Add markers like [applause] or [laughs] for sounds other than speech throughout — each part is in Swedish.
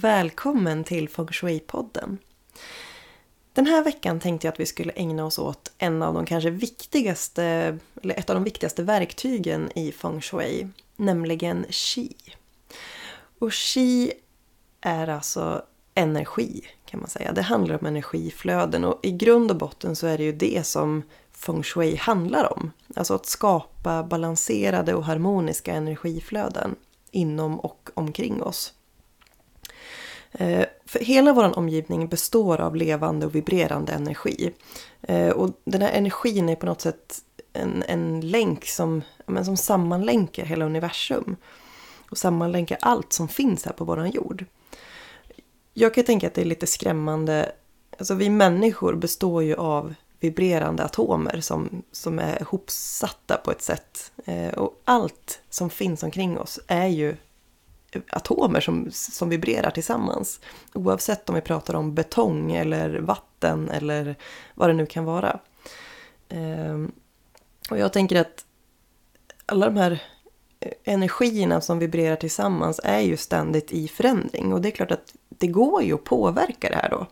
och välkommen till Feng Shui-podden. Den här veckan tänkte jag att vi skulle ägna oss åt en av de kanske viktigaste, eller ett av de viktigaste verktygen i Feng Shui, nämligen Qi. Och Qi är alltså energi kan man säga. Det handlar om energiflöden och i grund och botten så är det ju det som Feng Shui handlar om. Alltså att skapa balanserade och harmoniska energiflöden inom och omkring oss. Eh, för hela vår omgivning består av levande och vibrerande energi. Eh, och den här energin är på något sätt en, en länk som, men som sammanlänkar hela universum. Och sammanlänkar allt som finns här på vår jord. Jag kan tänka att det är lite skrämmande. Alltså vi människor består ju av vibrerande atomer som, som är hopsatta på ett sätt. Eh, och allt som finns omkring oss är ju atomer som, som vibrerar tillsammans. Oavsett om vi pratar om betong eller vatten eller vad det nu kan vara. Ehm, och jag tänker att alla de här energierna som vibrerar tillsammans är ju ständigt i förändring. Och det är klart att det går ju att påverka det här då.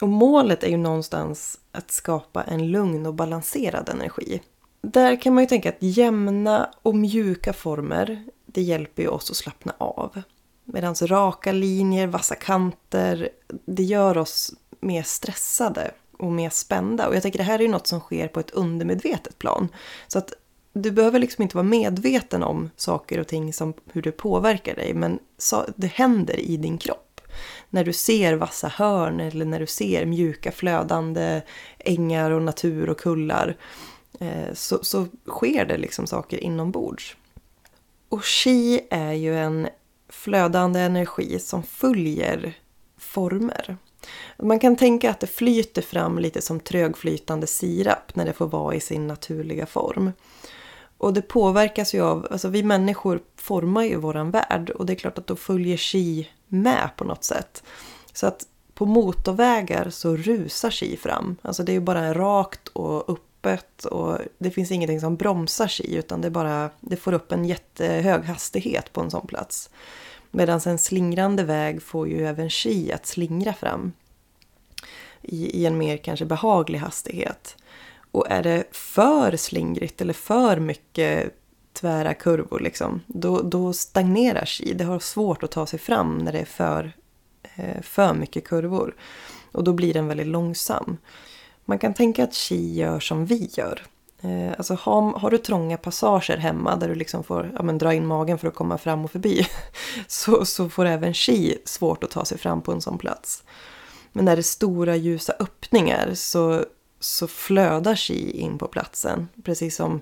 Och målet är ju någonstans att skapa en lugn och balanserad energi. Där kan man ju tänka att jämna och mjuka former, det hjälper ju oss att slappna av. Medan raka linjer, vassa kanter, det gör oss mer stressade och mer spända. Och jag tänker det här är ju något som sker på ett undermedvetet plan. Så att du behöver liksom inte vara medveten om saker och ting som hur det påverkar dig. Men det händer i din kropp. När du ser vassa hörn eller när du ser mjuka flödande ängar och natur och kullar. Eh, så, så sker det liksom saker inombords. Och chi är ju en flödande energi som följer former. Man kan tänka att det flyter fram lite som trögflytande sirap när det får vara i sin naturliga form. Och det påverkas ju av, alltså vi människor formar ju våran värld och det är klart att då följer chi med på något sätt. Så att på motorvägar så rusar chi fram. Alltså det är ju bara rakt och öppet och det finns ingenting som bromsar sig utan det bara, det får upp en jättehög hastighet på en sån plats. Medan en slingrande väg får ju även ski att slingra fram i, i en mer kanske behaglig hastighet. Och är det för slingrigt eller för mycket tvära kurvor liksom, då, då stagnerar ski. Det har svårt att ta sig fram när det är för, eh, för mycket kurvor. Och då blir den väldigt långsam. Man kan tänka att chi gör som vi gör. Eh, alltså har, har, du trånga passager hemma där du liksom får ja, men, dra in magen för att komma fram och förbi. [laughs] Så, så får även chi svårt att ta sig fram på en sån plats. Men när det är stora ljusa öppningar så så flödar chi in på platsen. Precis som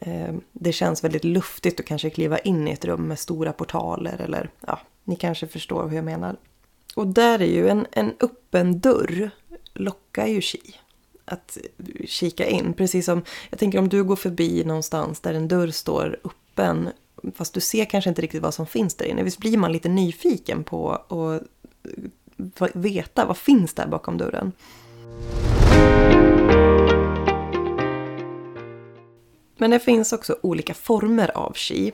eh, det känns väldigt luftigt att kanske kliva in i ett rum med stora portaler eller ja, ni kanske förstår hur jag menar. Och där är ju en, en öppen dörr lockar ju chi att kika in. Precis som, jag tänker om du går förbi någonstans där en dörr står öppen fast du ser kanske inte riktigt vad som finns där inne. Visst blir man lite nyfiken på att veta vad finns där bakom dörren. Men det finns också olika former av chi.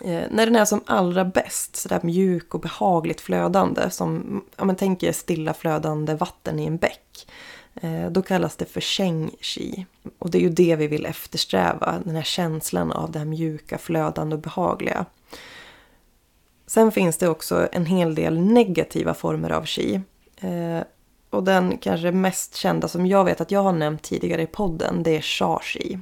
Eh, när den är som allra bäst, sådär mjuk och behagligt flödande, som om man tänker stilla flödande vatten i en bäck, Eh, då kallas det för sheng shi'. Och det är ju det vi vill eftersträva, den här känslan av det här mjuka, flödande och behagliga. Sen finns det också en hel del negativa former av shi. Eh, och den kanske mest kända som jag vet att jag har nämnt tidigare i podden, det är sha shi.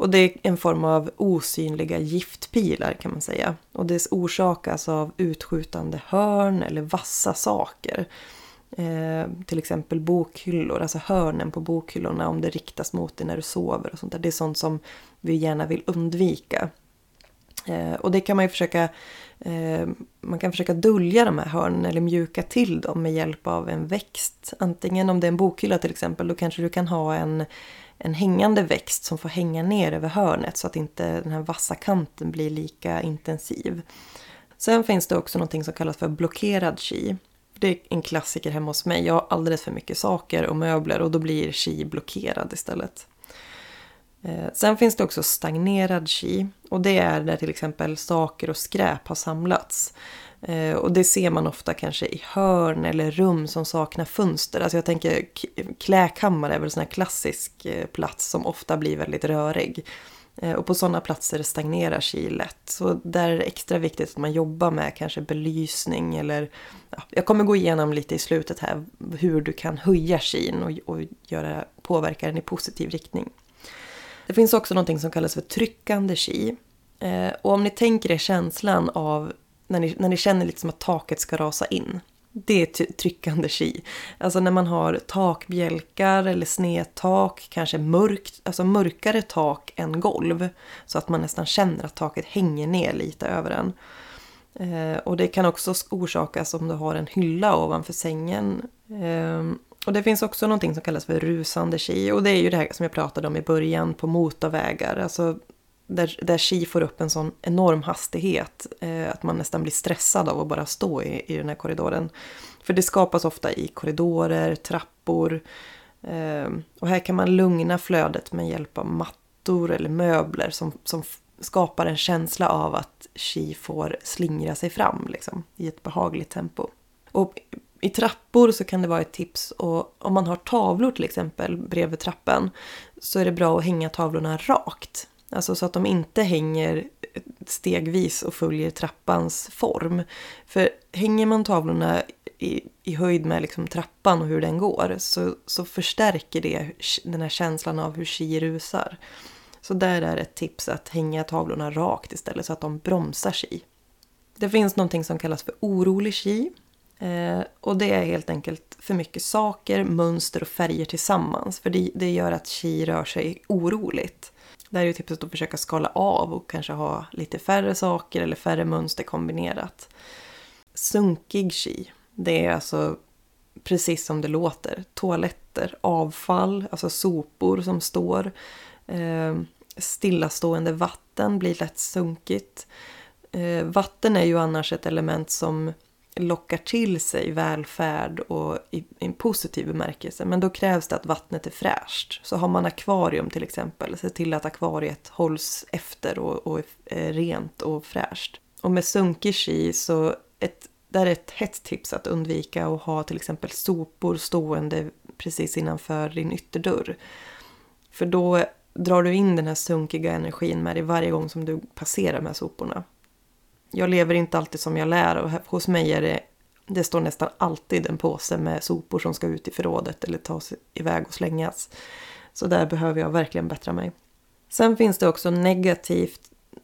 Och det är en form av osynliga giftpilar kan man säga. Och det orsakas av utskjutande hörn eller vassa saker. Eh, till exempel bokhyllor, alltså hörnen på bokhyllorna om det riktas mot dig när du sover och sånt där. Det är sånt som vi gärna vill undvika. Eh, och det kan man ju försöka, eh, man kan försöka dölja de här hörnen eller mjuka till dem med hjälp av en växt. Antingen om det är en bokhylla till exempel, då kanske du kan ha en en hängande växt som får hänga ner över hörnet så att inte den här vassa kanten blir lika intensiv. Sen finns det också något som kallas för blockerad chi. Det är en klassiker hemma hos mig. Jag har alldeles för mycket saker och möbler och då blir chi blockerad istället. Eh, sen finns det också stagnerad chi och det är där till exempel saker och skräp har samlats. Eh, och det ser man ofta kanske i hörn eller rum som saknar fönster. Alltså jag tänker kläkammare är väl en sån här klassisk eh, plats som ofta blir väldigt rörig. Eh, och på sådana platser stagnerar Ki lätt. Så där är det extra viktigt att man jobbar med kanske belysning eller... Ja, jag kommer gå igenom lite i slutet här hur du kan höja kin och, och göra, påverka den i positiv riktning. Det finns också något som kallas för tryckande Ki. Eh, och om ni tänker er känslan av när ni, när ni känner liksom att taket ska rasa in. Det är tryckande chi. Alltså när man har takbjälkar eller snedtak, kanske mörkt, alltså mörkare tak än golv. Så att man nästan känner att taket hänger ner lite över en. Eh, och det kan också orsakas om du har en hylla ovanför sängen. Eh, och det finns också någonting som kallas för rusande chi och det är ju det här som jag pratade om i början på motorvägar. Alltså där, där chi får upp en sån enorm hastighet eh, att man nästan blir stressad av att bara stå i, i den här korridoren. För det skapas ofta i korridorer, trappor eh, och här kan man lugna flödet med hjälp av mattor eller möbler som, som skapar en känsla av att chi får slingra sig fram liksom, i ett behagligt tempo. Och i trappor så kan det vara ett tips och om man har tavlor till exempel bredvid trappan så är det bra att hänga tavlorna rakt. Alltså så att de inte hänger stegvis och följer trappans form. För hänger man tavlorna i, i höjd med liksom trappan och hur den går så, så förstärker det den här känslan av hur chi rusar. Så där är ett tips att hänga tavlorna rakt istället så att de bromsar chi. Det finns någonting som kallas för orolig chi eh, och det är helt enkelt för mycket saker, mönster och färger tillsammans. För det, det gör att chi rör sig oroligt. Där är ju tipset att försöka skala av och kanske ha lite färre saker eller färre mönster kombinerat. Sunkig chi, det är alltså precis som det låter. Toaletter, avfall, alltså sopor som står. Eh, stillastående vatten blir lätt sunkigt. Eh, vatten är ju annars ett element som lockar till sig välfärd och i, en positiv bemärkelse. Men då krävs det att vattnet är fräscht. Så har man akvarium till exempel, se till att akvariet hålls efter och, och är eh, rent och fräscht. Och med sunkig så ett, där är ett hett tips att undvika att ha till exempel sopor stående precis innanför din ytterdörr. För då drar du in den här sunkiga energin med dig varje gång som du passerar de här soporna jag lever inte alltid som jag lär och hos mig är det, det står nästan alltid en påse med sopor som ska ut i förrådet eller tas iväg och slängas. Så där behöver jag verkligen bättra mig. Sen finns det också negativt,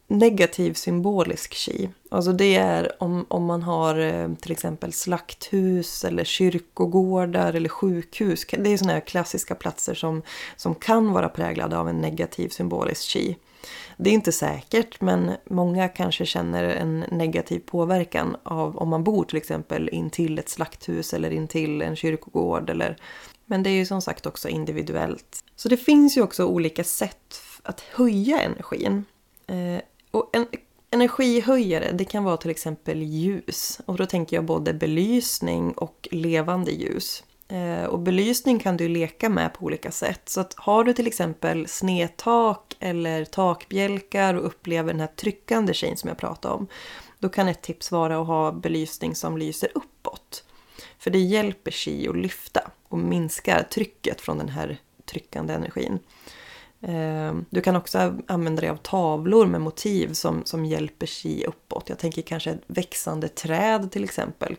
negativ symbolisk chi. Alltså det är om, om man har eh, till exempel slakthus eller kyrkogårdar eller sjukhus. Det är sådana här klassiska platser som, som kan vara präglade av en negativ symbolisk chi. Det är inte säkert men många kanske känner en negativ påverkan av om man bor till exempel intill ett slakthus eller intill en kyrkogård. Eller... Men det är ju som sagt också individuellt. Så det finns ju också olika sätt att höja energin. Eh, och en energihöjare det kan vara till exempel ljus. Och då tänker jag både belysning och levande ljus. Eh, och belysning kan du leka med på olika sätt. Så att har du till exempel snedtak eller takbjälkar och upplever den här tryckande tjejen som jag pratade om. Då kan ett tips vara att ha belysning som lyser uppåt. För det hjälper chi att lyfta och minskar trycket från den här tryckande energin. Eh, du kan också använda dig av tavlor med motiv som, som hjälper chi uppåt. Jag tänker kanske ett växande träd till exempel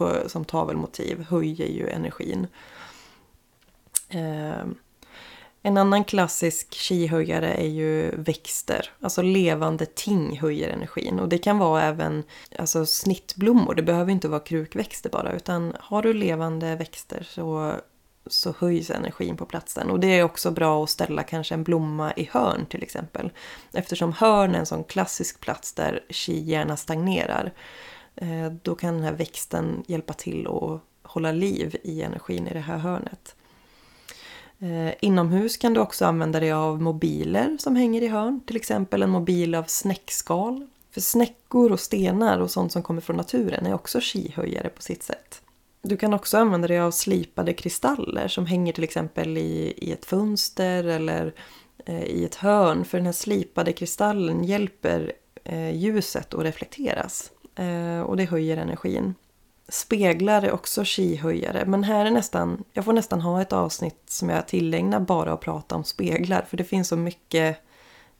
på, som tavelmotiv höjer ju energin. Eh, en annan klassisk chi-höjare är ju växter. Alltså levande ting höjer energin. Och det kan vara även alltså, snittblommor. Det behöver inte vara krukväxter bara. Utan har du levande växter så, så höjs energin på platsen. Och det är också bra att ställa kanske en blomma i hörn till exempel. Eftersom hörn är en sån klassisk plats där chi gärna stagnerar. Eh, då kan den här växten hjälpa till att hålla liv i energin i det här hörnet. Eh, inomhus kan du också använda dig av mobiler som hänger i hörn. Till exempel en mobil av snäckskal. För snäckor och stenar och sånt som kommer från naturen är också skihöjare på sitt sätt. Du kan också använda dig av slipade kristaller som hänger till exempel i, i ett fönster eller eh, i ett hörn för den här slipade kristallen hjälper ljuset att reflekteras. Eh, och det höjer energin. Speglar är också chi-höjare men här är nästan, jag får nästan ha ett avsnitt som jag tillägnar bara att prata om speglar för det finns så mycket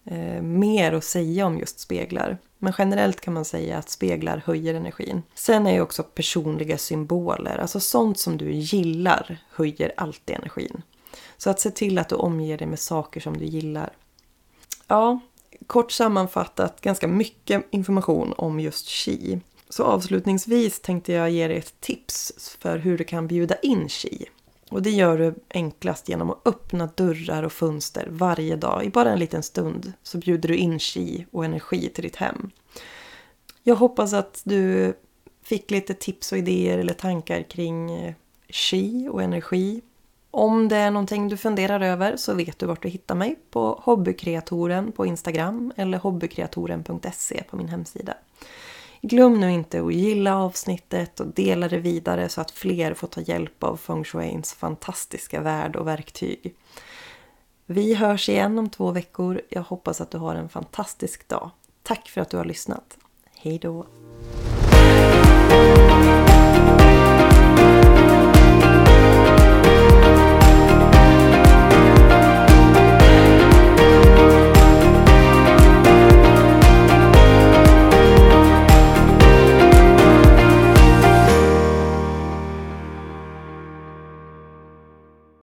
eh, mer att säga om just speglar. Men generellt kan man säga att speglar höjer energin. Sen är ju också personliga symboler, alltså sånt som du gillar höjer alltid energin. Så att se till att du omger dig med saker som du gillar. Ja, kort sammanfattat ganska mycket information om just chi. Så avslutningsvis tänkte jag ge dig ett tips för hur du kan bjuda in chi. Och det gör du enklast genom att öppna dörrar och fönster varje dag. I bara en liten stund så bjuder du in chi och energi till ditt hem. Jag hoppas att du fick lite tips och idéer eller tankar kring eh, chi och energi. Om det är någonting du funderar över så vet du vart du hittar mig på hobbykreatoren på Instagram eller hobbykreatoren.se på min hemsida. Glöm nu inte att gilla avsnittet och dela det vidare så att fler får ta hjälp av feng shuins fantastiska värld och verktyg. Vi hörs igen om två veckor. Jag hoppas att du har en fantastisk dag. Tack för att du har lyssnat. Hej då!